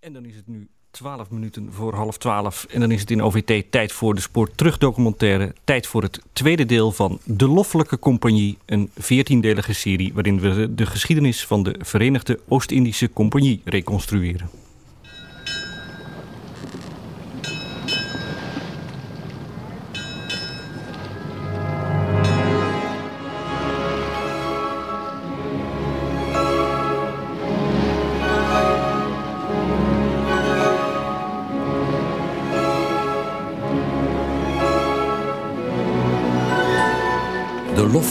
En dan is het nu 12 minuten voor half 12. En dan is het in OVT tijd voor de Spoor Terugdocumentaire. Tijd voor het tweede deel van De Loffelijke Compagnie. Een 14-delige serie waarin we de geschiedenis van de Verenigde Oost-Indische Compagnie reconstrueren.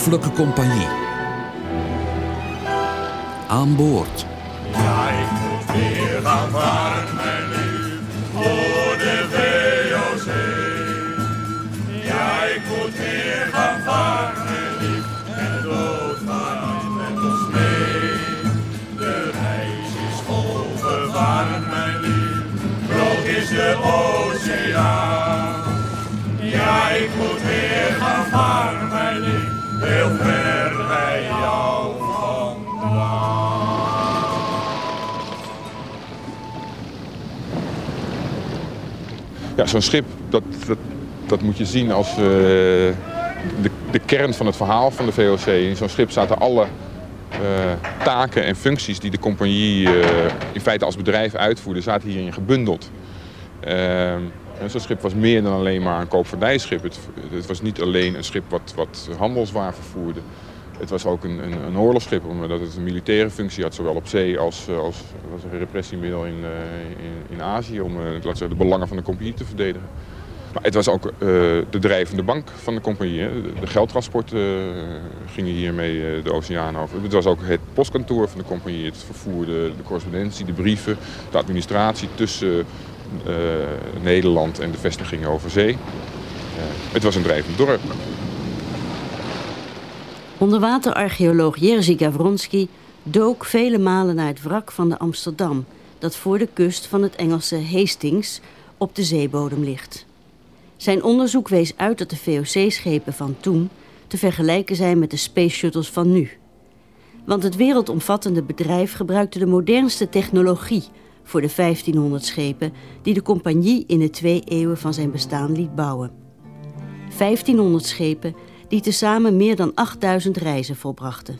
De Loffelijke Compagnie. Aan boord. Ja, zo'n schip, dat, dat, dat moet je zien als eh, de, de kern van het verhaal van de VOC. In zo'n schip zaten alle eh, taken en functies die de compagnie eh, in feite als bedrijf uitvoerde, zaten hierin gebundeld. Ehm, zo'n schip was meer dan alleen maar een koopvaardijschip. Het, het was niet alleen een schip wat, wat handelswaar vervoerde. Het was ook een, een, een oorlogsschip, omdat het een militaire functie had, zowel op zee als, eh, als, een repressiemiddel in, eh, in, in Azië, om eh, zeggen, de belangen van de compagnie te verdedigen. Maar het was ook de drijvende bank van de compagnie. De, de geldtransporten eh, gingen hiermee de oceaan over. Het was ook het postkantoor van de compagnie. Het vervoerde de correspondentie, de brieven, de administratie tussen Nederland en de vestigingen over zee. Het was een drijvend dorp. Onderwaterarcheoloog Jerzy Gawronski dook vele malen naar het wrak van de Amsterdam... dat voor de kust van het Engelse Hastings op de zeebodem ligt. Zijn onderzoek wees uit dat de VOC-schepen van toen... te vergelijken zijn met de space shuttles van nu. Want het wereldomvattende bedrijf gebruikte de modernste technologie... voor de 1500 schepen die de compagnie in de twee eeuwen van zijn bestaan liet bouwen. 1500 schepen die tezamen meer dan 8000 reizen volbrachten.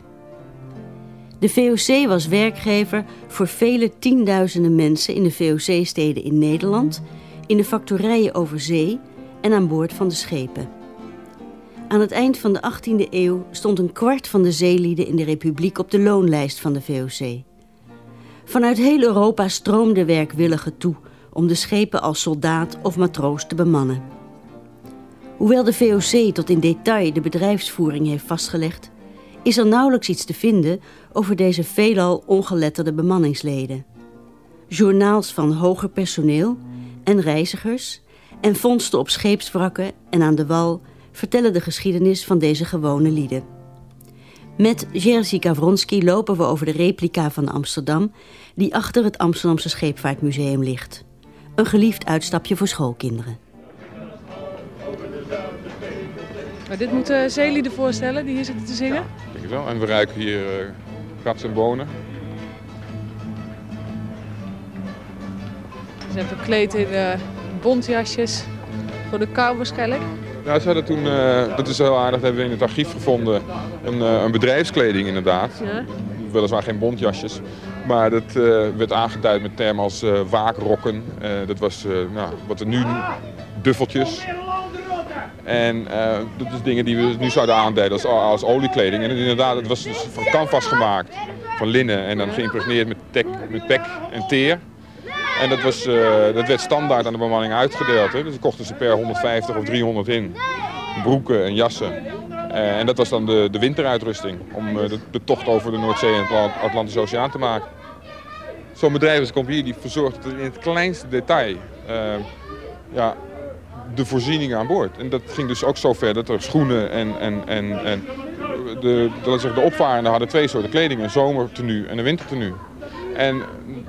De VOC was werkgever voor vele tienduizenden mensen in de VOC-steden in Nederland, in de factorijen over zee en aan boord van de schepen. Aan het eind van de 18e eeuw stond een kwart van de zeelieden in de Republiek op de loonlijst van de VOC. Vanuit heel Europa stroomden werkwilligen toe om de schepen als soldaat of matroos te bemannen. Hoewel de VOC tot in detail de bedrijfsvoering heeft vastgelegd, is er nauwelijks iets te vinden over deze veelal ongeletterde bemanningsleden. Journaals van hoger personeel en reizigers en vondsten op scheepswrakken en aan de wal vertellen de geschiedenis van deze gewone lieden. Met Jerzy Gawronski lopen we over de replica van Amsterdam die achter het Amsterdamse Scheepvaartmuseum ligt. Een geliefd uitstapje voor schoolkinderen. Maar dit moeten zeelieden voorstellen die hier zitten te zingen. Denk ik wel. En we ruiken hier uh, en bonen. Ze zijn verkleed in eh, bontjasjes voor de kou waarschijnlijk. Nou, ze hadden toen, eh, dat is heel aardig, dat hebben we in het archief gevonden, een, een bedrijfskleding inderdaad. Ja. Weliswaar geen bontjasjes, maar dat werd aangeduid met termen als waakrokken. Dat was nou, wat er nu duffeltjes. En eh, dat is dingen die we nu zouden aanduiden als, als oliekleding. En inderdaad, het was dus van canvas gemaakt, van linnen en dan geïmpregneerd met, met pek en teer. En dat, was, eh, dat werd standaard aan de bemanning uitgedeeld. Hè. Dus kochten ze per 150 of 300 in. Broeken en jassen. Eh, en dat was dan de, de winteruitrusting om de, de tocht over de Noordzee en het Atlantische Oceaan te maken. Zo'n bedrijf als Compagnie die verzorgt in het kleinste detail ja, de voorzieningen aan boord. En dat ging dus ook zo ver dat er schoenen en, en, en, en de, is, de opvarenden hadden twee soorten kleding. Een zomertenu en een wintertenu. En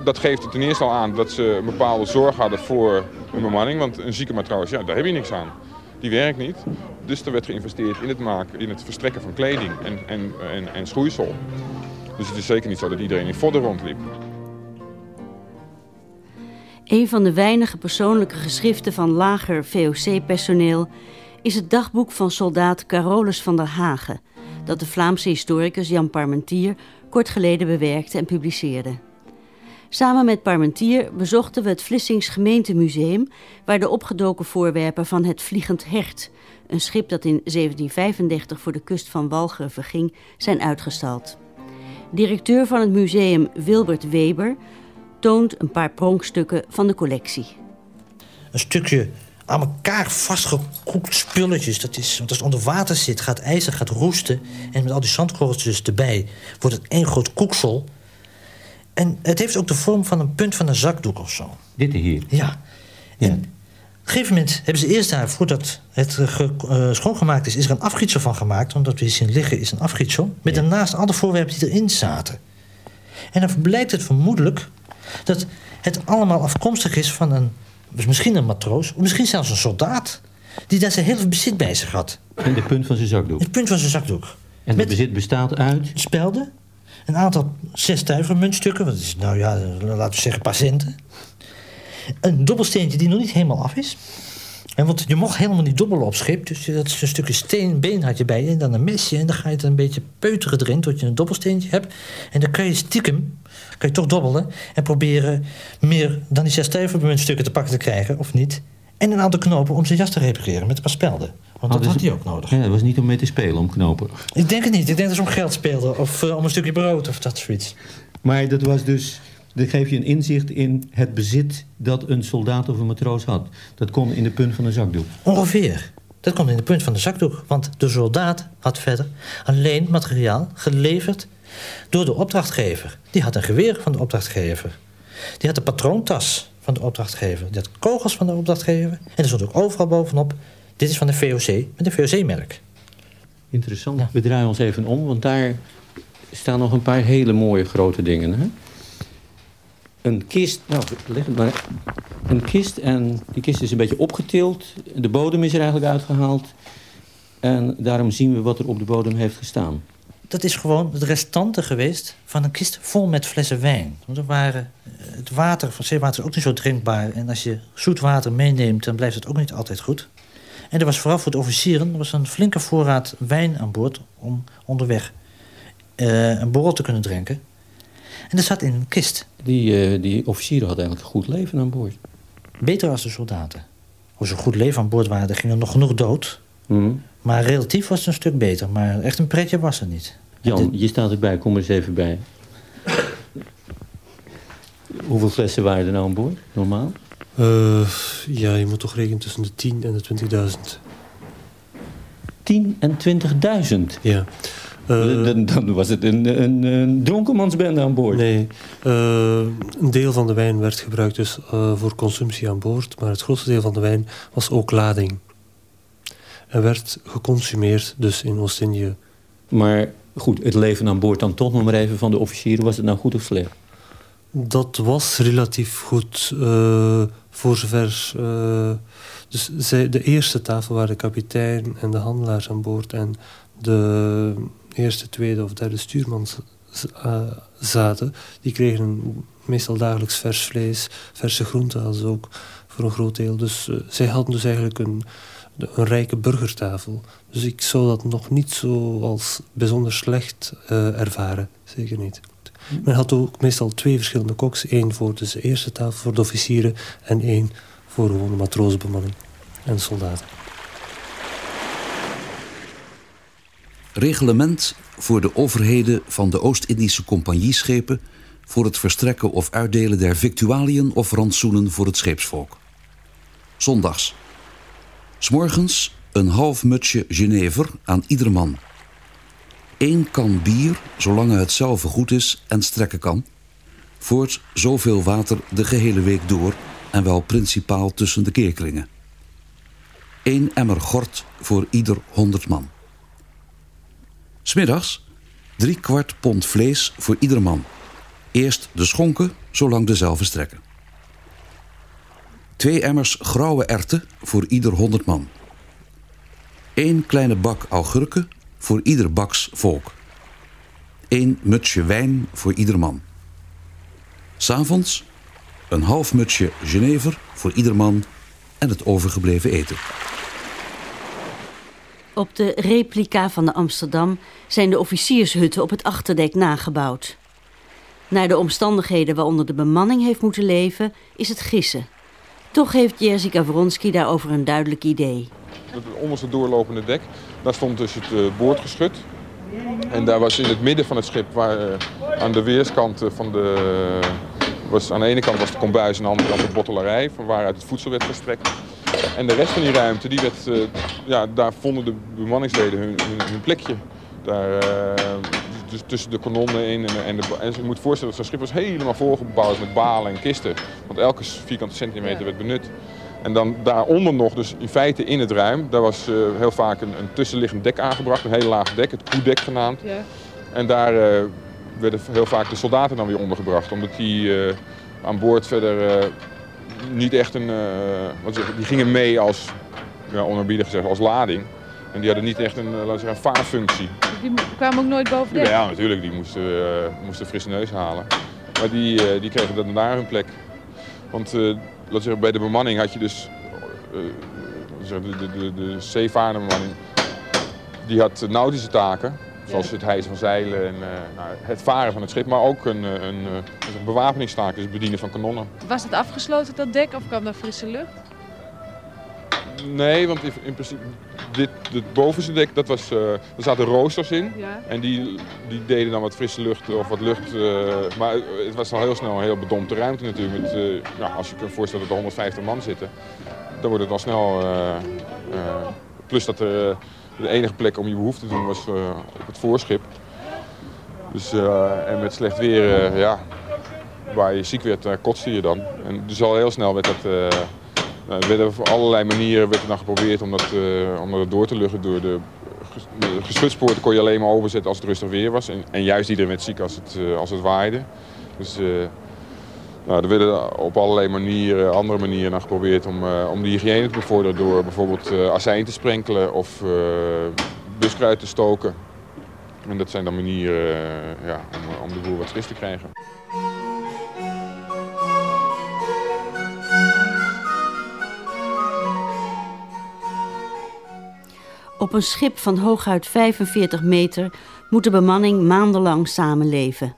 dat geeft ten eerste al aan dat ze een bepaalde zorg hadden voor hun bemanning. Want een zieke matroos, ja, daar heb je niks aan. Die werkt niet. Dus er werd geïnvesteerd in het maken, in het verstrekken van kleding en, en, en, en schoeisel. Dus het is zeker niet zo dat iedereen in vodden rondliep. Een van de weinige persoonlijke geschriften van lager VOC-personeel is het dagboek van soldaat Carolus van der Hagen, dat de Vlaamse historicus Jan Parmentier kort geleden bewerkte en publiceerde. Samen met Parmentier bezochten we het Vlissings gemeentemuseum, waar de opgedoken voorwerpen van het Vliegend Hert, een schip dat in 1735 voor de kust van Walcheren verging, zijn uitgestald. Directeur van het museum Wilbert Weber toont een paar pronkstukken van de collectie. Een stukje aan elkaar vastgekoekt spulletjes. Dat is, want als het onder water zit, gaat ijzer gaat roesten. En met al die zandkorreltjes erbij wordt het één groot koeksel. En het heeft ook de vorm van een punt van een zakdoek of zo. Dit hier? Ja. En op een gegeven moment hebben ze eerst daar, voordat het uh, schoongemaakt is, is er een afgietsel van gemaakt. Omdat we zien liggen is een afgietsel. Met daarnaast alle voorwerpen die erin zaten. En dan blijkt het vermoedelijk dat het allemaal afkomstig is van een, misschien een matroos, of misschien zelfs een soldaat, die daar zijn hele bezit bij zich had. En de punt van zijn zakdoek? Het punt van zijn zakdoek. En het bezit bestaat uit? Spelden, een aantal zesstuivermuntstukken, wat is nou ja, laten we zeggen patiënten. Een dobbelsteentje die nog niet helemaal af is. En want je mocht helemaal niet dobbelen op schip. Dus dat is een stukje steen, been had je bij je. En dan een mesje. En dan ga je het een beetje peuteren erin tot je een dobbelsteentje hebt. En dan kan je stiekem, kan je toch dobbelen. En proberen meer dan die zes stukken te pakken te krijgen. Of niet. En een aantal knopen om zijn jas te repareren met een paar spelden. Want dat had hij ook nodig. Ja, dat was niet om mee te spelen, om knopen. Ik denk het niet. Ik denk dat ze om geld speelden. Of uh, om een stukje brood of dat zoiets. Maar dat was dus dat geeft je een inzicht in het bezit dat een soldaat of een matroos had. Dat kon in de punt van de zakdoek. Ongeveer. Dat kon in de punt van de zakdoek. Want de soldaat had verder alleen materiaal geleverd door de opdrachtgever. Die had een geweer van de opdrachtgever. Die had de patroontas van de opdrachtgever. Die had kogels van de opdrachtgever. En er stond ook overal bovenop... dit is van de VOC, met een VOC-merk. Interessant. We draaien ons even om, want daar staan nog een paar hele mooie grote dingen. Hè? Een kist. Nou, leg het maar. Een kist en die kist is een beetje opgetild. De bodem is er eigenlijk uitgehaald. En daarom zien we wat er op de bodem heeft gestaan. Dat is gewoon het restante geweest van een kist vol met flessen wijn. Want er waren, eh, het water van zeewater is ook niet zo drinkbaar. En als je zoet water meeneemt, dan blijft het ook niet altijd goed. En er was vooral voor de officieren er was een flinke voorraad wijn aan boord... om onderweg uh, een borrel te kunnen drinken. En dat zat in een kist. Die, uh, die officieren hadden eigenlijk een goed leven aan boord. Beter als de soldaten. Hoe ze goed leven aan boord waren, er gingen nog genoeg dood. Mm. Maar relatief was het een stuk beter. Maar echt een pretje was het niet. Jan, je staat erbij. Kom er eens even bij. Hoeveel flessen waren er nou aan boord, normaal? Uh, ja, je moet toch rekenen tussen de 10 en de 20.000. 10 en 20.000? Ja. Uh, dan, dan, was het een, een, een dronkenmansbende aan boord. Nee, uh, een deel van de wijn werd gebruikt dus uh, voor consumptie aan boord, maar het grootste deel van de wijn was ook lading. En werd geconsumeerd dus in Oost-Indië. Maar goed, het leven aan boord dan toch nog maar even van de officieren, was het nou goed of slecht? Dat was relatief goed, voor zover... dus zij, de eerste tafel waren de kapitein en de handelaars aan boord en de eerste, tweede of derde stuurman uh, zaten... die kregen meestal dagelijks vers vlees, verse groenten als ook voor een groot deel. Dus uh, zij hadden dus eigenlijk een, een rijke burgertafel. Dus ik zou dat nog niet zo als bijzonder slecht uh, ervaren. Zeker niet. Men had ook meestal twee verschillende koks. één voor de eerste tafel voor de officieren... en één voor gewoon de matrozenbemanning en soldaten. Reglement voor de overheden van de Oost-Indische compagnieschepen voor het verstrekken of uitdelen der victualiën of rantsoenen voor het scheepsvolk. Zondags. S'morgens een half mutsje Genever aan ieder man. Eén kan bier, zolang het zelf goed is en strekken kan. Voort zoveel water de gehele week door en wel principaal tussen de keerkringen. Eén emmer gort voor ieder honderd man. Smiddags drie kwart pond vlees voor ieder man. Eerst de schonken, zolang dezelfde strekken. Twee emmers grauwe erten voor ieder honderd man. Eén kleine bak augurken voor ieder baks volk. Eén mutsje wijn voor ieder man. S'avonds een half mutsje Genever voor ieder man en het overgebleven eten. Op de replica van de Amsterdam zijn de officiershutten op het achterdek nagebouwd. Naar de omstandigheden waaronder de bemanning heeft moeten leven, is het gissen. Toch heeft Jerzy Gavronski daarover een duidelijk idee. Het onderste doorlopende dek, daar stond dus het uh, boordgeschut. En daar was in het midden van het schip, waar, uh, aan de weerskant van de... Was, aan de ene kant was de kombuis en aan de andere kant de bottelarij, van waaruit het voedsel werd verstrekt. En de rest van die ruimte, die werd, uh, ja, daar vonden de bemanningsleden hun, hun, hun plekje. Daar, dus tussen de kanonnen in. En, en, de, en je moet voorstellen dat zo'n schip was helemaal volgebouwd met balen en kisten. Want elke vierkante centimeter ja. werd benut. En dan daaronder nog, dus in feite in het ruim, daar was uh, heel vaak een, een, tussenliggend dek aangebracht. Een hele laag dek, het koedek genaamd. Ja. En daar uh, werden heel vaak de soldaten dan weer ondergebracht. Omdat die uh, aan boord verder niet echt een... wat zeg, die gingen mee als, ja, onerbiedig gezegd, als lading. En die hadden niet echt een, laten zeggen, een vaarfunctie. Die kwamen ook nooit boven dek? Ja, natuurlijk. Die moesten, uh, moesten frisse neus halen. Maar die, die kregen dan daar hun plek. Want laten zeggen, bij de bemanning had je dus... de, de, de, de zeevarende bemanning... Die had nautische taken. Zoals het hijsen van zeilen en nou, het varen van het schip. Maar ook een, een, een bewapeningstaak, dus het bedienen van kanonnen. Was het afgesloten, dat dek? Of kwam daar frisse lucht? Nee, want in, in principe, dit, het bovenste dek, dat was, uh, er zaten roosters in. Ja. En die, die deden dan wat frisse lucht of wat lucht. Uh, maar het was al heel snel een heel bedompte ruimte natuurlijk. Met, uh, nou, als je kunt voorstellen dat er 150 man zitten, dan wordt het al snel... plus dat er de enige plek om je behoefte te doen was op het voorschip. Dus, en met slecht weer, ja, waar je ziek werd, kotste je dan. En dus al heel snel werd dat... Nou, er op allerlei manieren werd er dan geprobeerd om dat, om dat door te luchten. Door de, de geschutpoorten kon je alleen maar overzetten als het rustig weer was. En, en juist iedereen werd ziek als het, uh, als het waaide. Dus nou, er werden op allerlei manieren, andere manieren naar geprobeerd om, om de hygiëne te bevorderen. Door bijvoorbeeld azijn te sprenkelen of buskruid te stoken. En dat zijn dan manieren ja, om, om de boel wat fris te krijgen. Op een schip van hooguit 45 meter moet de bemanning maandenlang samenleven.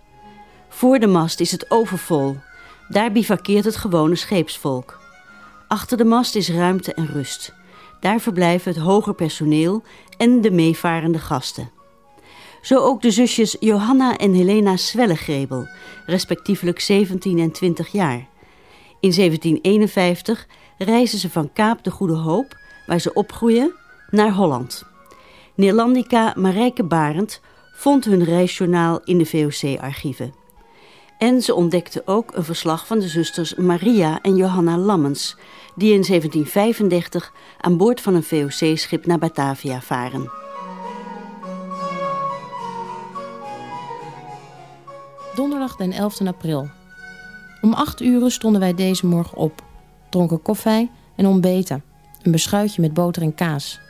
Voor de mast is het overvol. Daar bivakkeert het gewone scheepsvolk. Achter de mast is ruimte en rust. Daar verblijven het hoger personeel en de meevarende gasten. Zo ook de zusjes Johanna en Helena Swellegrebel, respectievelijk 17 en 20 jaar. In 1751 reizen ze van Kaap de Goede Hoop, waar ze opgroeien, naar Holland. Neerlandica Marijke Barend vond hun reisjournaal in de VOC-archieven. En ze ontdekte ook een verslag van de zusters Maria en Johanna Lammens, die in 1735 aan boord van een VOC-schip naar Batavia varen. Donderdag den 11 april. Om acht uren stonden wij deze morgen op, dronken koffie en ontbeten. Een beschuitje met boter en kaas.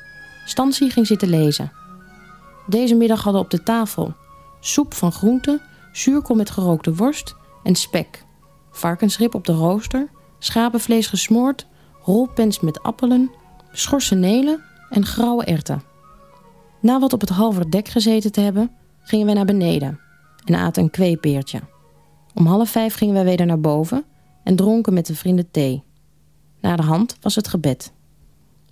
Stansie ging zitten lezen. Deze middag hadden op de tafel soep van groenten, zuurkool met gerookte worst en spek, varkensrib op de rooster, schapenvlees gesmoord, rolpens met appelen, schorsenelen en grauwe erwten. Na wat op het halve dek gezeten te hebben, gingen wij naar beneden en aten een kweepeertje. Om half vijf gingen wij weer naar boven en dronken met de vrienden thee. Na de hand was het gebed.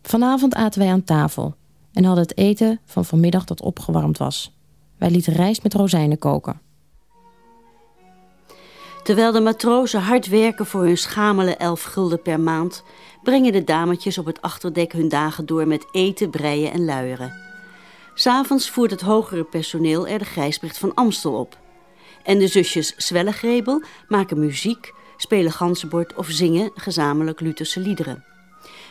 Vanavond aten wij aan tafel en hadden het eten van vanmiddag dat opgewarmd was. Wij lieten rijst met rozijnen koken. Terwijl de matrozen hard werken voor hun schamele elf gulden per maand, brengen de dametjes op het achterdek hun dagen door met eten, breien en luieren. S'avonds voert het hogere personeel er de Gijsbrecht van Amstel op. En de zusjes Zwellegrebel maken muziek, spelen ganzenbord of zingen gezamenlijk Lutherse liederen.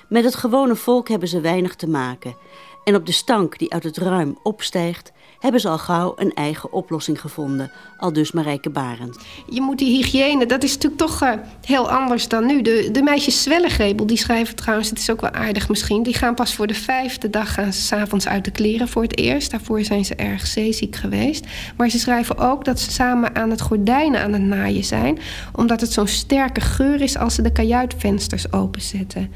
Met het gewone volk hebben ze weinig te maken En op de stank die uit het ruim opstijgt, hebben ze al gauw een eigen oplossing gevonden. Al dus Marijke Barend. Je moet die hygiëne, dat is natuurlijk toch uh, heel anders dan nu. De, de meisjes Zwellegrebel, die schrijven trouwens, het is ook wel aardig misschien... die gaan pas voor de vijfde dag ze s'avonds uit de kleren voor het eerst. Daarvoor zijn ze erg zeeziek geweest. Maar ze schrijven ook dat ze samen aan het gordijnen aan het naaien zijn... omdat het zo'n sterke geur is als ze de kajuitvensters openzetten.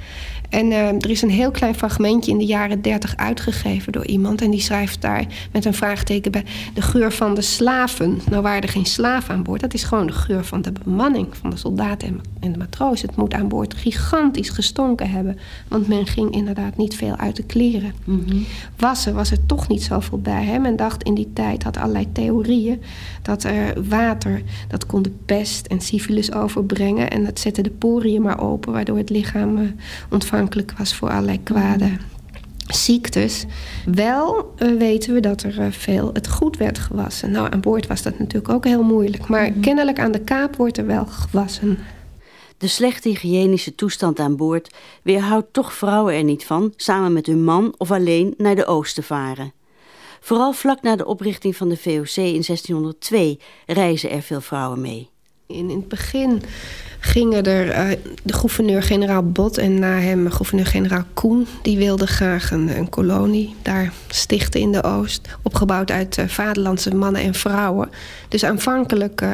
En uh, er is een heel klein fragmentje in de jaren 30 uitgegeven door iemand. En die schrijft daar met een vraagteken bij de geur van de slaven. Nou waren er geen slaven aan boord. Dat is gewoon de geur van de bemanning, van de soldaten en de matrozen. Het moet aan boord gigantisch gestonken hebben. Want men ging inderdaad niet veel uit de kleren. Mm -hmm. Wassen was er toch niet zoveel bij. Hè? Men dacht in die tijd, had allerlei theorieën... dat er water, dat kon de pest en syfilis overbrengen... en dat zette de poriën maar open... waardoor het lichaam uh, ontvankelijk was voor allerlei kwade ziektes. Wel uh, weten we dat er uh, veel het goed werd gewassen. Nou, aan boord was dat natuurlijk ook heel moeilijk. Maar mm -hmm. kennelijk aan de kaap wordt er wel gewassen. De slechte hygiënische toestand aan boord weerhoudt toch vrouwen er niet van... samen met hun man of alleen naar de oost te varen. Vooral vlak na de oprichting van de VOC in 1602 reizen er veel vrouwen mee. In, in het begin gingen er uh, de gouverneur-generaal Bot en na hem gouverneur-generaal Koen. Die wilden graag een, een, kolonie daar stichten in de Oost. Opgebouwd uit uh, vaderlandse mannen en vrouwen. Dus aanvankelijk uh,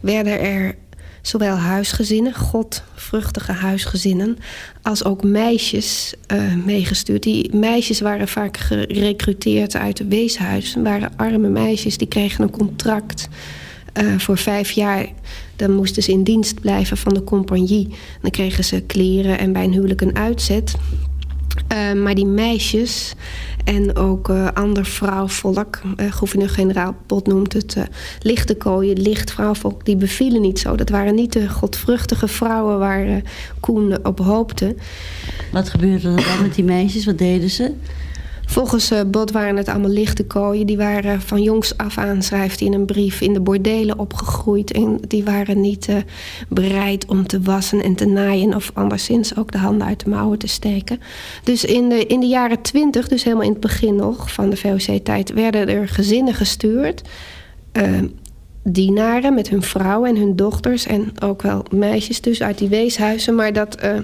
werden er zowel huisgezinnen, godvruchtige huisgezinnen... als ook meisjes meegestuurd. Die meisjes waren vaak gerecruiteerd uit de weeshuizen. waren arme meisjes, die kregen een contract... voor vijf jaar dan moesten ze in dienst blijven van de compagnie. Dan kregen ze kleren en bij een huwelijk een uitzet. Uh, maar die meisjes en ook uh, ander vrouwvolk, uh, gouverneur-generaal Bot noemt het lichte kooien, licht vrouwvolk, die bevielen niet zo. Dat waren niet de godvruchtige vrouwen waar Koen op hoopte. Wat gebeurde er dan met die meisjes? Wat deden ze? Volgens uh, Bot waren het allemaal lichte kooien. Die waren van jongs af aan, schrijft hij in een brief, in de bordelen opgegroeid. En die waren niet uh, bereid om te wassen en te naaien... of anderszins ook de handen uit de mouwen te steken. Dus in de, in de jaren twintig, dus helemaal in het begin nog van de VOC-tijd... werden er gezinnen gestuurd... Uh, dienaren met hun vrouwen en hun dochters... en ook wel meisjes dus uit die weeshuizen. Maar dat uh,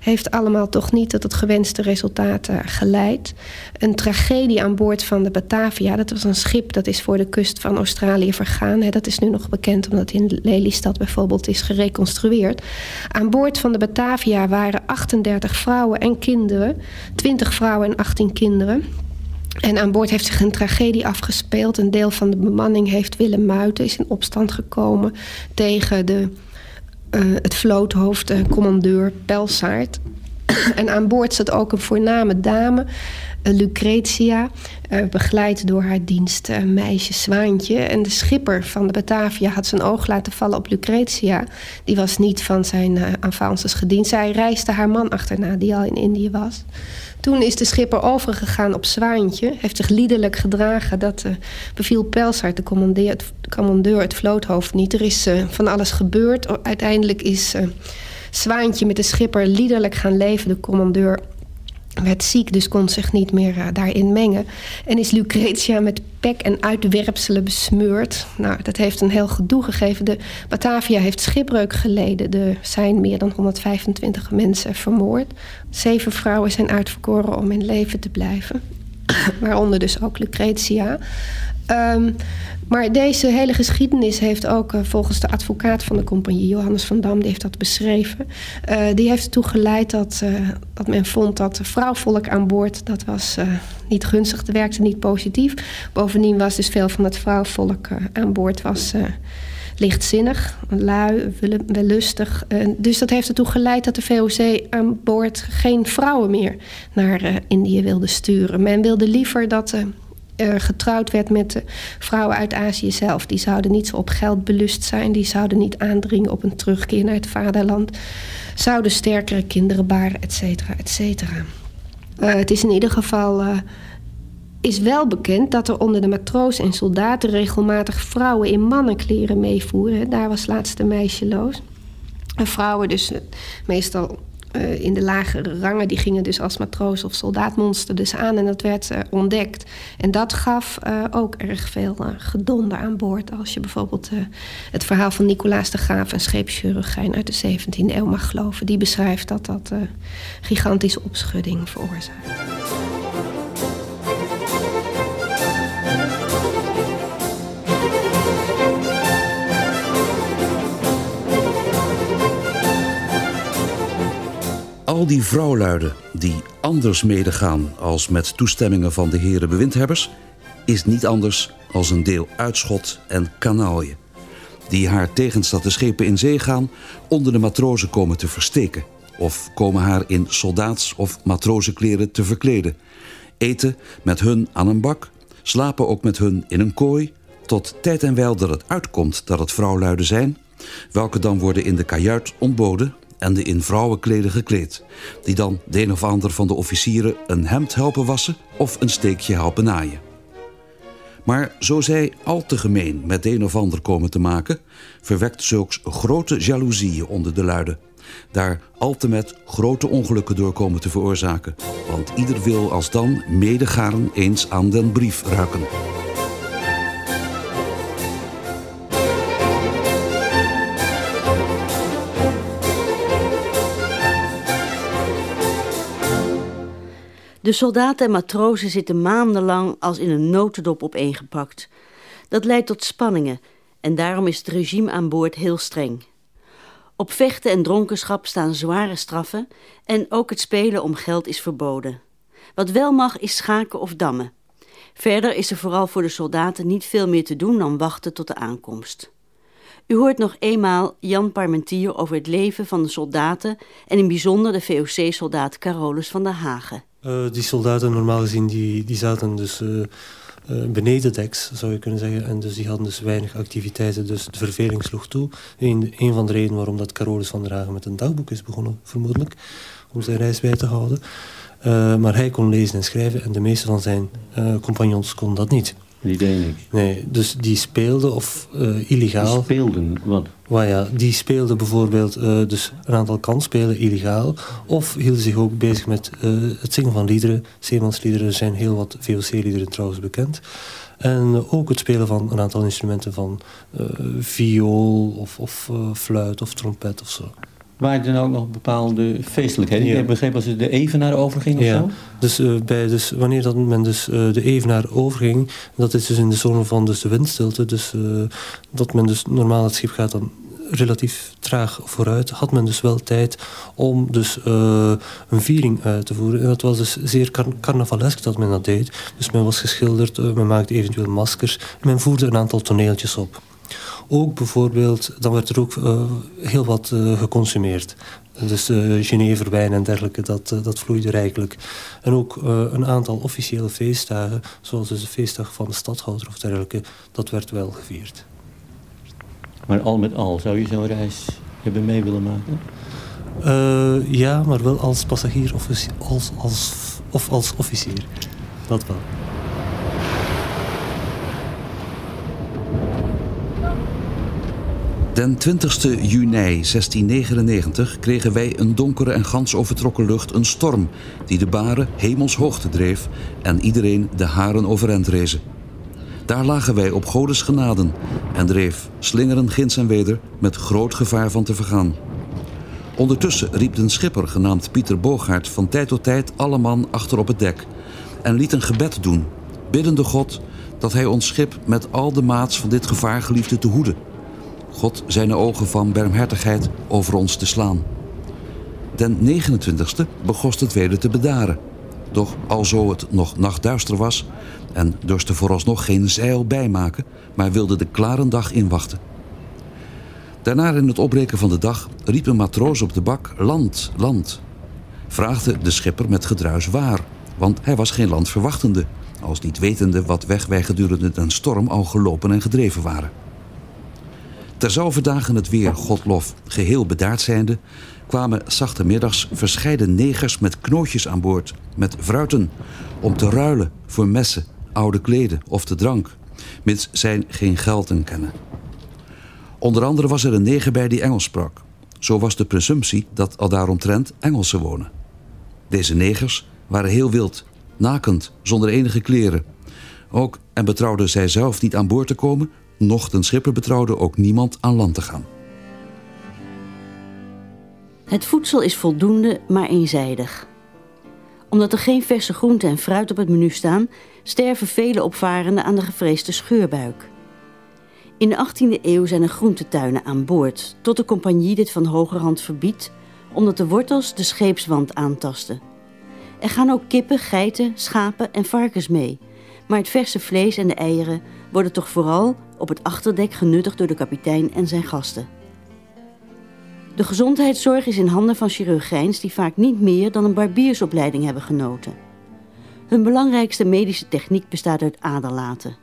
heeft allemaal toch niet tot het gewenste resultaat uh, geleid. Een tragedie aan boord van de Batavia. Dat was een schip dat is voor de kust van Australië vergaan. Dat is nu nog bekend omdat in Lelystad bijvoorbeeld is gereconstrueerd. Aan boord van de Batavia waren 38 vrouwen en kinderen. 20 vrouwen en 18 kinderen... En aan boord heeft zich een tragedie afgespeeld. Een deel van de bemanning heeft willen muiten, is in opstand gekomen tegen de, uh, het vloothoofd, uh, commandeur Pelsaert. en aan boord zat ook een voorname dame, Lucretia, begeleid door haar dienstmeisje Zwaantje. En de schipper van de Batavia had zijn oog laten vallen op Lucretia. Die was niet van zijn aanvankelijk gediend. Zij reisde haar man achterna, die al in Indië was. Toen is de schipper overgegaan op Zwaantje. Heeft zich liederlijk gedragen. Dat beviel Pelsaert, de commandeur, de commandeur, het vloothoofd niet. Er is van alles gebeurd. Uiteindelijk is Zwaantje met de schipper liederlijk gaan leven. De commandeur werd ziek, dus kon zich niet meer uh, daarin mengen. En is Lucretia met pek en uitwerpselen besmeurd. Nou, dat heeft een heel gedoe gegeven. De Batavia heeft schipbreuk geleden. Er zijn meer dan 125 mensen vermoord. Zeven vrouwen zijn uitverkoren om in leven te blijven. Waaronder dus ook Lucretia. Um, maar deze hele geschiedenis heeft ook uh, volgens de advocaat van de compagnie, Johannes van Dam, die heeft dat beschreven. Uh, die heeft ertoe geleid dat, uh, dat men vond dat vrouwvolk aan boord, dat was niet gunstig, dat werkte niet positief. Bovendien was dus veel van het vrouwvolk aan boord was lichtzinnig, lui, wellustig. dus dat heeft ertoe geleid dat de VOC aan boord geen vrouwen meer naar Indië wilde sturen. Men wilde liever dat uh, getrouwd werd met vrouwen uit Azië zelf. Die zouden niet zo op geld belust zijn. Die zouden niet aandringen op een terugkeer naar het vaderland. Zouden sterkere kinderen baren, et cetera, et cetera. Uh, het is in ieder geval... Uh, is wel bekend dat er onder de matrozen en soldaten... regelmatig vrouwen in mannenkleren meevoeren. Daar was laatst een meisje. En vrouwen dus meestal uh, in de lagere rangen, die gingen dus als matroos of soldaatmonster dus aan en dat werd uh, ontdekt. En dat gaf uh, ook erg veel gedonder aan boord. Als je bijvoorbeeld het verhaal van Nicolaas de Graaf, een scheepschirurgijn uit de 17e eeuw mag geloven, die beschrijft dat dat gigantische opschudding veroorzaakt. Al die vrouwluiden die anders medegaan als met toestemmingen van de heren bewindhebbers, is niet anders als een deel uitschot en kanaalje. Die haar tegenstaat de schepen in zee gaan onder de matrozen komen te versteken. Of komen haar in soldaats- of matrozenkleren te verkleden. Eten met hun aan een bak, slapen ook met hun in een kooi. Tot tijd en wijl dat het uitkomt dat het vrouwluiden zijn, welke dan worden in de kajuit ontboden en de in vrouwenkleden gekleed, die dan de een of ander van de officieren een hemd helpen wassen of een steekje helpen naaien. Maar zo zij al te gemeen met de een of ander komen te maken, verwekt zulks grote jaloezieën onder de luiden. Daar al te met grote ongelukken door komen te veroorzaken, want ieder wil als dan medegaren eens aan den brief ruiken. De soldaten en matrozen zitten maandenlang als in een notendop opeengepakt. Dat leidt tot spanningen en daarom is het regime aan boord heel streng. Op vechten en dronkenschap staan zware straffen en ook het spelen om geld is verboden. Wat wel mag is schaken of dammen. Verder is er vooral voor de soldaten niet veel meer te doen dan wachten tot de aankomst. U hoort nog eenmaal Jan Parmentier over het leven van de soldaten en in bijzonder de VOC-soldaat Carolus van der Hagen. Uh, die soldaten normaal gezien die, die zaten dus uh, uh, beneden deks, zou je kunnen zeggen. En dus die hadden dus weinig activiteiten, dus de verveling sloeg toe. Een, een van de redenen waarom dat Carolus van der Hagen met een dagboek is begonnen, vermoedelijk. Om zijn reis bij te houden. maar hij kon lezen en schrijven en de meeste van zijn compagnons kon dat niet. Die deed niks. Nee, dus die speelden of uh, illegaal. Die speelden wat? Well, ja, die speelden bijvoorbeeld uh, dus een aantal kansspelen illegaal. Of hielden zich ook bezig met uh, het zingen van liederen. Zeemansliederen, er zijn heel wat VOC-liederen trouwens bekend. En ook het spelen van een aantal instrumenten van viool of, of fluit of trompet of zo. Waren er ook nog bepaalde feestelijkheden? Ja. Ik heb begrepen als het de evenaar overging of ja. zo? Dus, uh, bij, dus wanneer dat men dus, uh, de evenaar overging, dat is dus in de zone van dus de windstilte. Dus uh, dat men dus normaal het schip gaat dan relatief traag vooruit, had men dus wel tijd om dus een viering uit te voeren. En dat was dus zeer car carnavalesk dat men dat deed. Dus men was geschilderd, men maakte eventueel maskers en men voerde een aantal toneeltjes op. Ook bijvoorbeeld, dan werd er ook uh, heel wat uh, geconsumeerd. Dus uh, Geneverwijn en dergelijke, dat, dat vloeide rijkelijk. En ook een aantal officiële feestdagen, zoals dus de feestdag van de stadhouder of dergelijke, dat werd wel gevierd. Maar al met al, zou je zo'n reis hebben mee willen maken? ja, maar wel als passagier of als, als, of als officier. Dat wel. Den 20 juni 1699 kregen wij een donkere en gans overtrokken lucht een storm... die de baren hemelshoogte dreef en iedereen de haren overeind rezen. Daar lagen wij op Godes genaden en dreef slingeren ginds en weder met groot gevaar van te vergaan. Ondertussen riep een schipper genaamd Pieter Boogaard van tijd tot tijd alle man achter op het dek... en liet een gebed doen, biddende God dat hij ons schip met al de maats van dit gevaar geliefde te hoeden... God zijn ogen van barmhartigheid over ons te slaan. Den 29e begost het weder te bedaren. Doch alzo het nog nachtduister was en dorst vooralsnog geen zeil bijmaken, maar wilde de klare dag inwachten. Daarna in het opbreken van de dag riep een matroos op de bak land, land. Vraagde de schipper met gedruis waar, want hij was geen land verwachtende, als niet wetende wat weg wij gedurende een storm al gelopen en gedreven waren. Terzelfde dagen het weer, Godlof, geheel bedaard zijnde... kwamen zachte middags verscheiden negers met knootjes aan boord... met fruiten, om te ruilen voor messen, oude kleden of de drank... mits zij geen gelden kennen. Onder andere was er een neger bij die Engels sprak. Zo was de presumptie dat al daaromtrent Engelsen wonen. Deze negers waren heel wild, nakend, zonder enige kleren. Ook en betrouwden zij zelf niet aan boord te komen, noch den schipper betrouwde ook niemand aan land te gaan. Het voedsel is voldoende, maar eenzijdig. Omdat er geen verse groenten en fruit op het menu staan, sterven vele opvarenden aan de gevreesde scheurbuik. In de 18e eeuw zijn er groentetuinen aan boord, tot de compagnie dit van hogerhand verbiedt, omdat de wortels de scheepswand aantasten. Er gaan ook kippen, geiten, schapen en varkens mee, maar het verse vlees en de eieren worden toch vooral op het achterdek genuttigd door de kapitein en zijn gasten. De gezondheidszorg is in handen van chirurgijns die vaak niet meer dan een barbiersopleiding hebben genoten. Hun belangrijkste medische techniek bestaat uit aderlaten.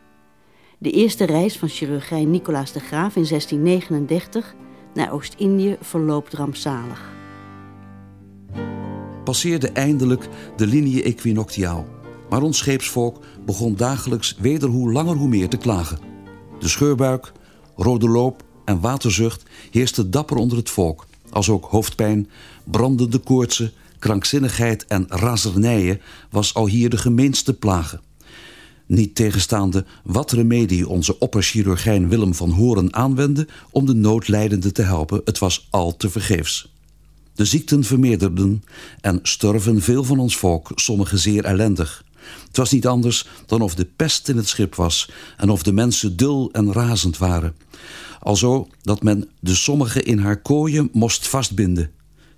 De eerste reis van chirurgijn Nicolaas de Graaf in 1639 naar Oost-Indië verloopt rampzalig. Passeerde eindelijk de linie equinoctiaal. Maar ons scheepsvolk begon dagelijks weder hoe langer hoe meer te klagen. De scheurbuik, rode loop en waterzucht heerste dapper onder het volk. Als ook hoofdpijn, brandende koortsen, krankzinnigheid en razernijen was al hier de gemeenste plagen. Niet tegenstaande wat remedie onze opperchirurgijn Willem van Horen aanwendde om de noodlijdende te helpen, het was al te vergeefs. De ziekten vermeerderden en sterven veel van ons volk, sommigen zeer ellendig. Het was niet anders dan of de pest in het schip was en of de mensen dul en razend waren. Alzo dat men de sommigen in haar kooien moest vastbinden.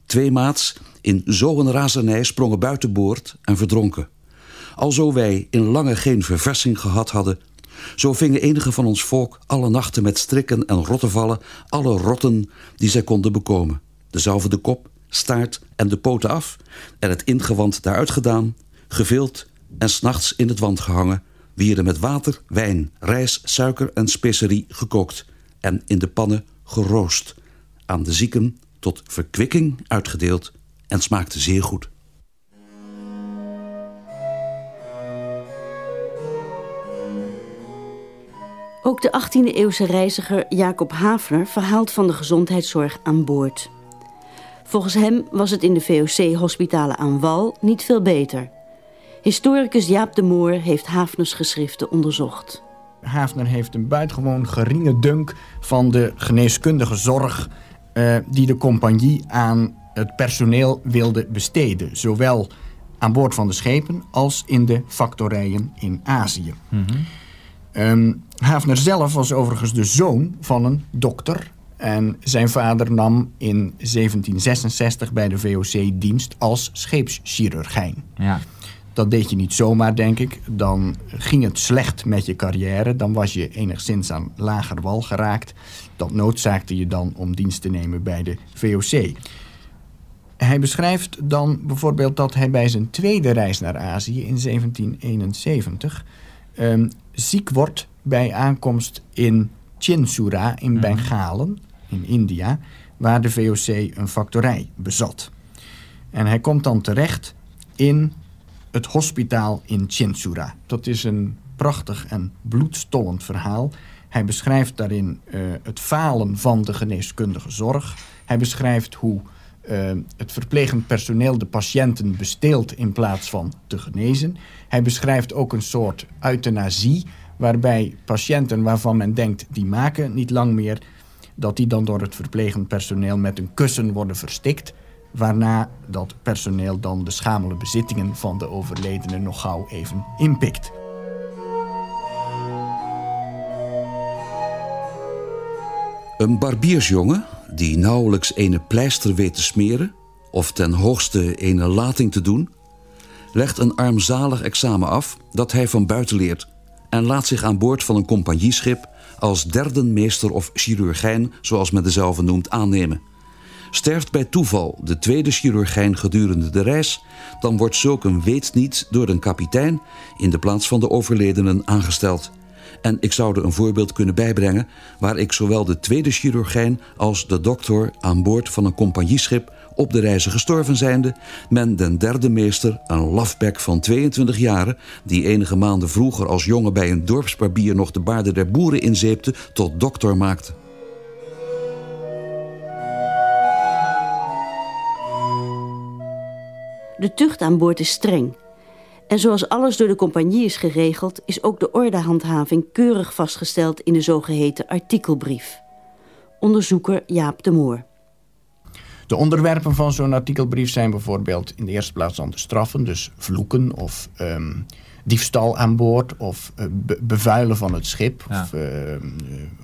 Twee maats in zo'n razernij sprongen buitenboord en verdronken. Alzo wij in lange geen verversing gehad hadden, zo vingen enige van ons volk alle nachten met strikken en rottenvallen alle rotten die zij konden bekomen. Dezelfde de kop, staart en de poten af en het ingewand daaruit gedaan, gevild en s'nachts in het wand gehangen, wierden met water, wijn, rijst, suiker en specerie gekookt en in de pannen geroost. Aan de zieken tot verkwikking uitgedeeld en smaakte zeer goed. Ook de 18e-eeuwse reiziger Jacob Hafner verhaalt van de gezondheidszorg aan boord. Volgens hem was het in de VOC-hospitalen aan wal niet veel beter. Historicus Jaap de Moor heeft Hafners geschriften onderzocht. Hafner heeft een buitengewoon geringe dunk van de geneeskundige zorg uh, die de compagnie aan het personeel wilde besteden. Zowel aan boord van de schepen als in de factorijen in Azië. Mm -hmm. um, Hafner zelf was overigens de zoon van een dokter. En zijn vader nam in 1766 bij de VOC dienst als scheepschirurgijn. Ja. Dat deed je niet zomaar, denk ik. Dan ging het slecht met je carrière. Dan was je enigszins aan lager wal geraakt. Dat noodzaakte je dan om dienst te nemen bij de VOC. Hij beschrijft dan bijvoorbeeld dat hij bij zijn tweede reis naar Azië in 1771 um, ziek wordt bij aankomst in Chinsura in Bengalen, in India, waar de VOC een factorij bezat. En hij komt dan terecht in het hospitaal in Chinsura. Dat is een prachtig en bloedstollend verhaal. Hij beschrijft daarin uh, het falen van de geneeskundige zorg. Hij beschrijft hoe uh, het verplegend personeel de patiënten besteelt in plaats van te genezen. Hij beschrijft ook een soort euthanasie, waarbij patiënten waarvan men denkt die maken niet lang meer, dat die dan door het verplegend personeel met een kussen worden verstikt waarna dat personeel dan de schamele bezittingen van de overledene nog gauw even inpikt. Een barbiersjongen die nauwelijks ene pleister weet te smeren... of ten hoogste ene lating te doen... legt een armzalig examen af dat hij van buiten leert... en laat zich aan boord van een compagnieschip... als derde meester of chirurgijn, zoals men dezelfde noemt, aannemen sterft bij toeval de tweede chirurgijn gedurende de reis, dan wordt zulk een weet niet door een kapitein in de plaats van de overledenen aangesteld. En ik zou er een voorbeeld kunnen bijbrengen waar ik zowel de tweede chirurgijn als de dokter aan boord van een compagnieschip op de reizen gestorven zijnde, men den derde meester, een lafbek van 22 jaren, die enige maanden vroeger als jongen bij een dorpsbarbier nog de baarden der boeren inzeepte, tot dokter maakte. De tucht aan boord is streng. En zoals alles door de compagnie is geregeld... is ook de ordehandhaving keurig vastgesteld in de zogeheten artikelbrief. Onderzoeker Jaap de Moor. De onderwerpen van zo'n artikelbrief zijn bijvoorbeeld in de eerste plaats dan de straffen, dus vloeken of ehm, diefstal aan boord of uh, bevuilen van het schip of uh,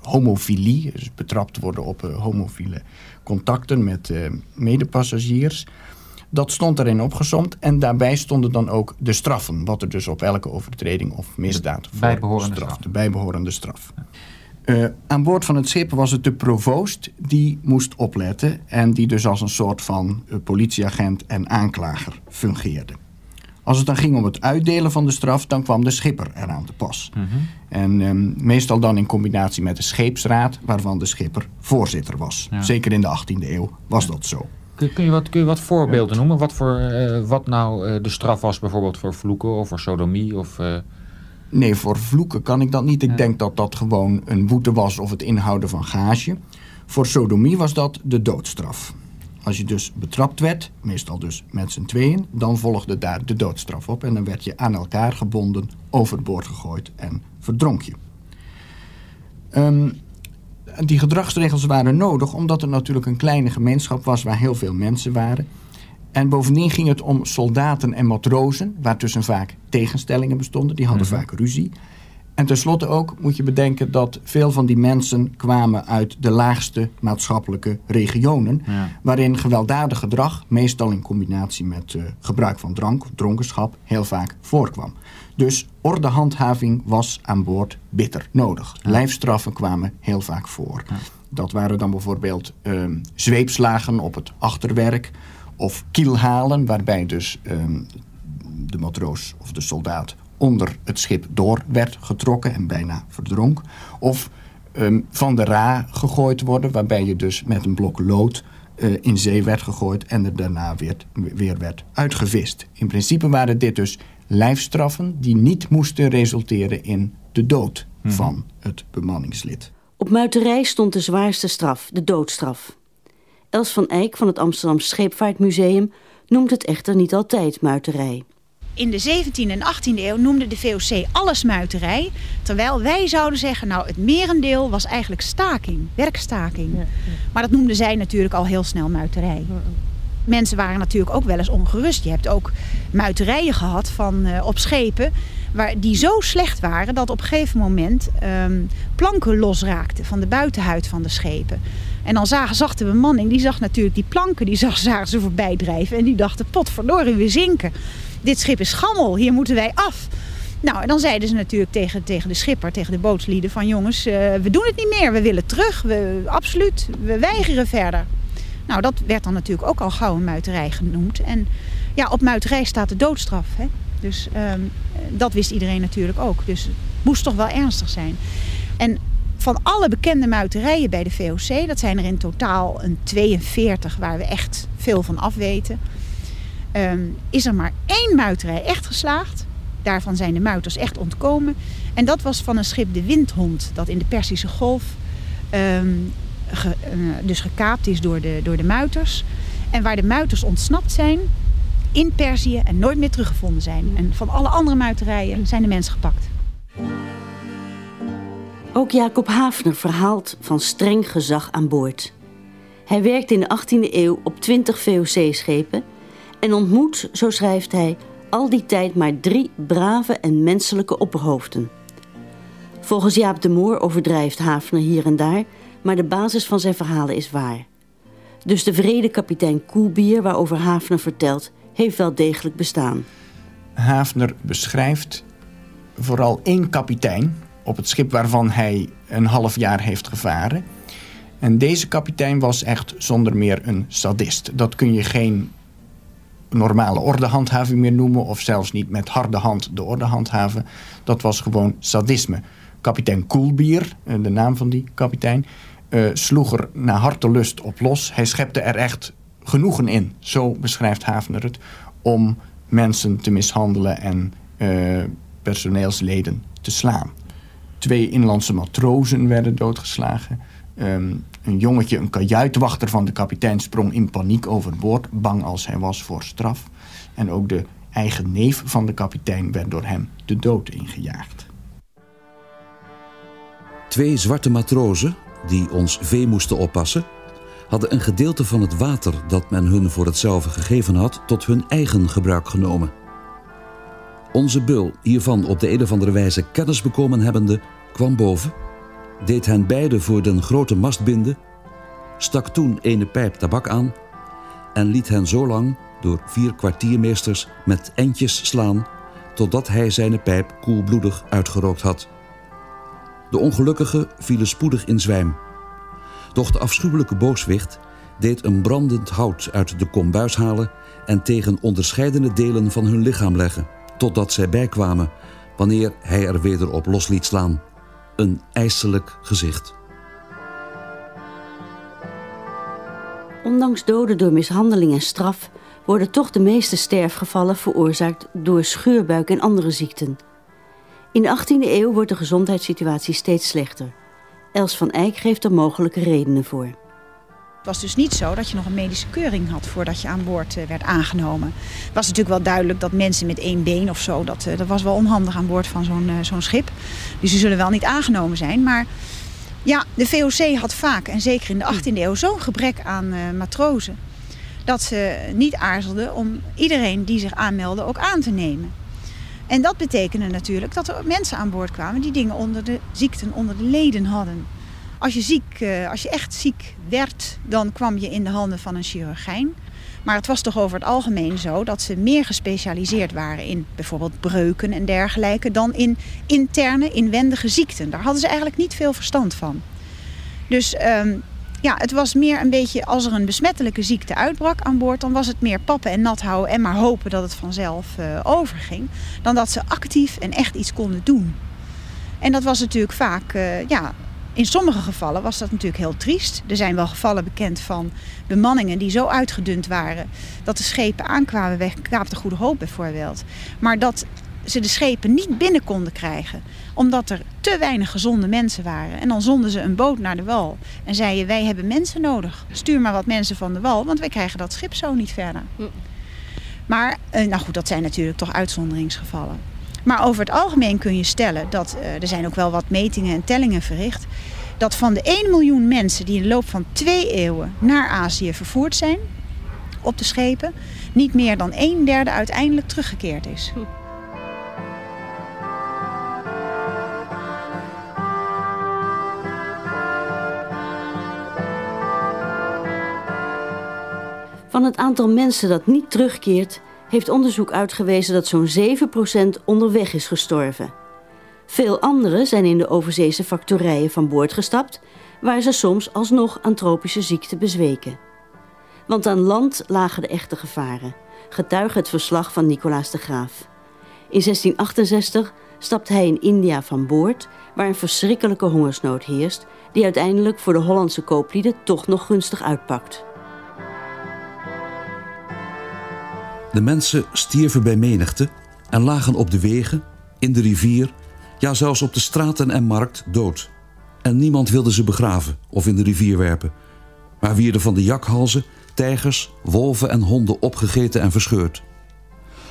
homofilie, dus betrapt worden op uh, homofiele contacten met medepassagiers. Dat stond erin opgezomd en daarbij stonden dan ook de straffen, wat er dus op elke overtreding of misdaad voor bijbehorende straf, straf. de bijbehorende straf. Uh, aan boord van het schip was het de provoost die moest opletten... en die dus als een soort van uh, politieagent en aanklager fungeerde. Als het dan ging om het uitdelen van de straf... dan kwam de schipper eraan te pas. Mm -hmm. En um, meestal dan in combinatie met de scheepsraad... waarvan de schipper voorzitter was. Ja. Zeker in de 18e eeuw was ja. dat zo. Kun, kun, je wat, kun je wat voorbeelden noemen? Wat, voor, uh, wat nou de straf was bijvoorbeeld voor vloeken of voor sodomie... of Nee, voor vloeken kan ik dat niet. Ik ja. denk dat dat gewoon een boete was of het inhouden van gage. Voor sodomie was dat de doodstraf. Als je dus betrapt werd, meestal dus met z'n tweeën, dan volgde daar de doodstraf op. En dan werd je aan elkaar gebonden, overboord gegooid en verdronk je. Um, die gedragsregels waren nodig omdat er natuurlijk een kleine gemeenschap was waar heel veel mensen waren. En bovendien ging het om soldaten en matrozen, waartussen vaak tegenstellingen bestonden. Die hadden mm -hmm. vaak ruzie. En tenslotte ook moet je bedenken dat veel van die mensen kwamen uit de laagste maatschappelijke regionen. Ja. Waarin gewelddadig gedrag, meestal in combinatie met uh, gebruik van drank of dronkenschap, heel vaak voorkwam. Dus ordehandhaving was aan boord bitter nodig. Ja. Lijfstraffen kwamen heel vaak voor. Ja. Dat waren dan bijvoorbeeld uh, zweepslagen op het achterwerk of kielhalen, waarbij dus um, de matroos of de soldaat onder het schip door werd getrokken en bijna verdronk. Of um, van de ra gegooid worden, waarbij je dus met een blok lood uh, in zee werd gegooid en er daarna weer, weer werd uitgevist. In principe waren dit dus lijfstraffen die niet moesten resulteren in de dood hmm. van het bemanningslid. Op muiterij stond de zwaarste straf, de doodstraf. Els van Eyck van het Amsterdam Scheepvaartmuseum noemt het echter niet altijd muiterij. In de 17e en 18e eeuw noemde de VOC alles muiterij. Terwijl wij zouden zeggen, nou het merendeel was eigenlijk staking, werkstaking. Ja, ja. Maar dat noemden zij natuurlijk al heel snel muiterij. Ja, Mensen waren natuurlijk ook wel eens ongerust. Je hebt ook muiterijen gehad van, uh, op schepen waar, die zo slecht waren dat op een gegeven moment um, planken losraakten van de buitenhuid van de schepen. En dan zagen, zag de bemanning, die zag natuurlijk die planken, die zag, zagen ze voorbij drijven. En die dachten, potverdorie, we zinken. Dit schip is gammel, hier moeten wij af. Nou, en dan zeiden ze natuurlijk tegen, tegen de schipper, tegen de bootslieden van... jongens, uh, we doen het niet meer, we willen terug, we, absoluut, we weigeren verder. Nou, dat werd dan natuurlijk ook al gauw een muiterij genoemd. En ja, op muiterij staat de doodstraf. Hè? Dus um, dat wist iedereen natuurlijk ook. Dus het moest toch wel ernstig zijn. En van alle bekende muiterijen bij de VOC, dat zijn er in totaal een 42 waar we echt veel van afweten, um, is er maar één muiterij echt geslaagd. Daarvan zijn de muiters echt ontkomen. En dat was van een schip de Windhond, dat in de Persische Golf um, ge, uh, dus gekaapt is door de, door de muiters. En waar de muiters ontsnapt zijn in Perzië en nooit meer teruggevonden zijn. En van alle andere muiterijen zijn de mensen gepakt. Ook Jacob Hafner verhaalt van streng gezag aan boord. Hij werkte in de 18e eeuw op 20 VOC-schepen en ontmoet, zo schrijft hij, al die tijd maar drie brave en menselijke opperhoofden. Volgens Jaap de Moor overdrijft Hafner hier en daar, maar de basis van zijn verhalen is waar. Dus de vrede kapitein Koelbier, waarover Hafner vertelt, heeft wel degelijk bestaan. Hafner beschrijft vooral één kapitein op het schip waarvan hij een half jaar heeft gevaren. En deze kapitein was echt zonder meer een sadist. Dat kun je geen normale ordehandhaving meer noemen... of zelfs niet met harde hand de orde handhaven. Dat was gewoon sadisme. Kapitein Koelbier, eh, de naam van die kapitein... Uh, sloeg er naar hartelust op los. Hij schepte er echt genoegen in, zo beschrijft Havener het... om mensen te mishandelen en uh, personeelsleden te slaan. Twee inlandse matrozen werden doodgeslagen. Ehm, een jongetje, een kajuitwachter van de kapitein, sprong in paniek overboord, bang als hij was voor straf. En ook de eigen neef van de kapitein werd door hem de dood ingejaagd. Twee zwarte matrozen, die ons vee moesten oppassen, hadden een gedeelte van het water dat men hun voor hetzelfde gegeven had, tot hun eigen gebruik genomen. Onze bul, hiervan op de een of andere wijze kennis bekomen hebbende, kwam boven, deed hen beiden voor den grote mast binden, stak toen ene pijp tabak aan en liet hen zo lang door vier kwartiermeesters met entjes slaan, totdat hij zijn pijp koelbloedig uitgerookt had. De ongelukkigen vielen spoedig in zwijm. Doch de afschuwelijke booswicht deed een brandend hout uit de kombuis halen en tegen onderscheidene delen van hun lichaam leggen, totdat zij bijkwamen, wanneer hij er weder op los liet slaan. Een ijselijk gezicht. Ondanks doden door mishandeling en straf worden toch de meeste sterfgevallen veroorzaakt door scheurbuik en andere ziekten. In de 18e eeuw wordt de gezondheidssituatie steeds slechter. Els van Eyck geeft er mogelijke redenen voor. Het was dus niet zo dat je nog een medische keuring had voordat je aan boord eh, werd aangenomen. Het was natuurlijk wel duidelijk dat mensen met één been of zo, dat, eh, dat was wel onhandig aan boord van zo'n eh, zo'n schip. Dus ze zullen wel niet aangenomen zijn. Maar ja, de VOC had vaak, en zeker in de 18e eeuw, zo'n gebrek aan matrozen. Dat ze niet aarzelden om iedereen die zich aanmeldde ook aan te nemen. En dat betekende natuurlijk dat er mensen aan boord kwamen die dingen onder de ziekten, onder de leden hadden. Als je, ziek, eh, als je echt ziek werd, dan kwam je in de handen van een chirurgijn. Maar het was toch over het algemeen zo dat ze meer gespecialiseerd waren in bijvoorbeeld breuken en dergelijke dan in interne, inwendige ziekten. Daar hadden ze eigenlijk niet veel verstand van. Dus um, ja, het was meer een beetje als er een besmettelijke ziekte uitbrak aan boord, dan was het meer pappen en nat houden en maar hopen dat het vanzelf uh, overging, dan dat ze actief en echt iets konden doen. En dat was natuurlijk vaak, uh, ja, in sommige gevallen was dat natuurlijk heel triest. Er zijn wel gevallen bekend van bemanningen die zo uitgedund waren dat de schepen aankwamen weg Kaap de Goede Hoop bijvoorbeeld. Maar dat ze de schepen niet binnen konden krijgen. Omdat er te weinig gezonde mensen waren. En dan zonden ze een boot naar de wal. En zeiden wij hebben mensen nodig. Stuur maar wat mensen van de wal, want wij krijgen dat schip zo niet verder. Hm. Maar, eh, nou goed, dat zijn natuurlijk toch uitzonderingsgevallen. Maar over het algemeen kun je stellen dat, uh, er zijn ook wel wat metingen en tellingen verricht. Dat van de 1 miljoen mensen die in de loop van twee eeuwen naar Azië vervoerd zijn, op de schepen, niet meer dan een derde uiteindelijk teruggekeerd is. Van het aantal mensen dat niet terugkeert, heeft onderzoek uitgewezen dat zo'n 7% onderweg is gestorven. Veel anderen zijn in de overzeese factorijen van boord gestapt, waar ze soms alsnog aan tropische ziekten bezweken. Want aan land lagen de echte gevaren, getuige het verslag van Nicolaas de Graaf. In 1668 stapt hij in India van boord, waar een verschrikkelijke hongersnood heerst, die uiteindelijk voor de Hollandse kooplieden toch nog gunstig uitpakt. De mensen stierven bij menigte en lagen op de wegen, in de rivier, ja zelfs op de straten en markt dood. En niemand wilde ze begraven of in de rivier werpen, maar wierden van de jakhalzen tijgers, wolven en honden opgegeten en verscheurd.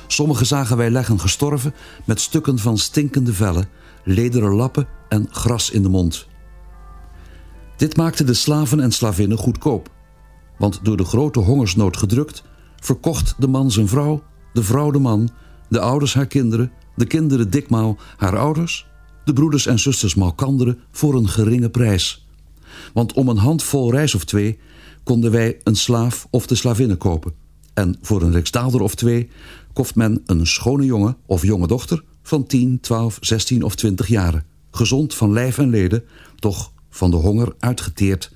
Sommigen zagen wij leggen gestorven met stukken van stinkende vellen, lederen lappen en gras in de mond. Dit maakte de slaven en slavinnen goedkoop, want door de grote hongersnood gedrukt verkocht de man zijn vrouw, de vrouw de man, de ouders haar kinderen, de kinderen dikmaal haar ouders, de broeders en zusters malkanderen voor een geringe prijs. Want om een handvol rijst of twee konden wij een slaaf of de slavinnen kopen. En voor een riksdaalder of twee kocht men een schone jongen of jonge dochter van 10, 12, 16 of 20 jaren. Gezond van lijf en leden, toch van de honger uitgeteerd,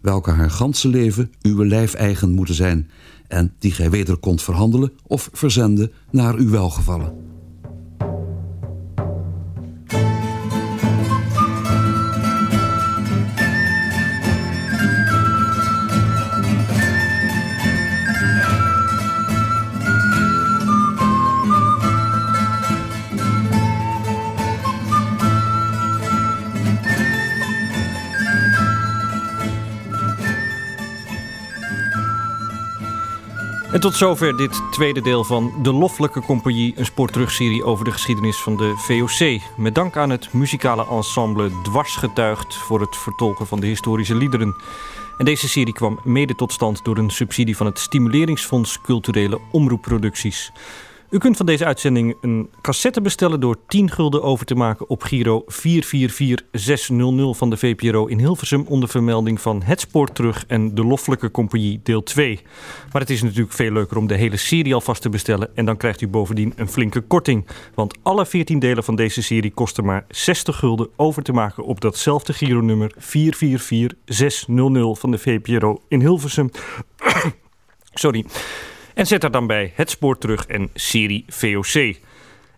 welke haar ganse leven uw lijf eigen moeten zijn en die gij weder kondt verhandelen of verzenden naar uw welgevallen. En tot zover dit tweede deel van De Loffelijke Compagnie, een spoorterugserie over de geschiedenis van de VOC. Met dank aan het muzikale ensemble Dwarsgetuigd voor het vertolken van de historische liederen. En deze serie kwam mede tot stand door een subsidie van het Stimuleringsfonds Culturele Omroepproducties. U kunt van deze uitzending een cassette bestellen door 10 gulden over te maken op Giro 444600 van de VPRO in Hilversum onder vermelding van Het Spoor Terug en De Loffelijke Compagnie deel 2. Maar het is natuurlijk veel leuker om de hele serie alvast te bestellen en dan krijgt u bovendien een flinke korting. Want alle 14 delen van deze serie kosten maar 60 gulden over te maken op datzelfde Giro-nummer 444600 van de VPRO in Hilversum. Sorry. En zet daar dan bij het spoor terug en serie VOC.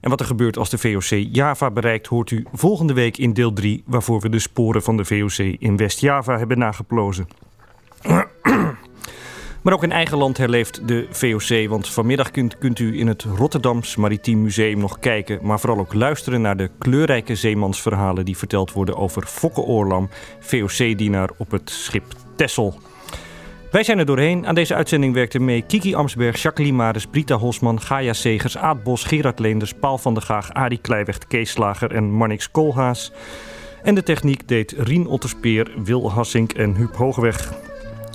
En wat er gebeurt als de VOC Java bereikt, hoort u volgende week in deel 3, waarvoor we de sporen van de VOC in West-Java hebben nageplozen. Maar ook in eigen land herleeft de VOC, want vanmiddag kunt, kunt u in het Rotterdams Maritiem Museum nog kijken, maar vooral ook luisteren naar de kleurrijke zeemansverhalen die verteld worden over Fokke Oorlam, VOC-dienaar op het schip Tessel. Wij zijn er doorheen. Aan deze uitzending werkten mee Kiki Amsberg, Jacqueline Maris, Brita Hosman, Gaia Segers, Aad Bos, Gerard Leenders, Paul van der Gaag, Arie Kleiweg, Kees Slager en Marnix Koolhaas. En de techniek deed Rien Otterspeer, Wil Hassink en Huub Hoogweg.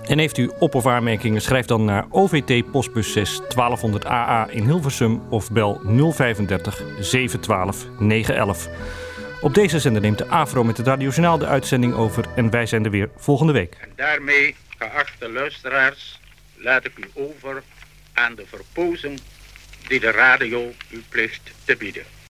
En heeft u op- of aanmerkingen, schrijf dan naar OVT Postbus 6 1200 AA in Hilversum of bel 035 712 911. Op deze zender neemt de AVRO met het Radiojournaal de uitzending over en wij zijn er weer volgende week. En daarmee, geachte luisteraars, laat ik u over aan de verpozen die de radio u plicht te bieden.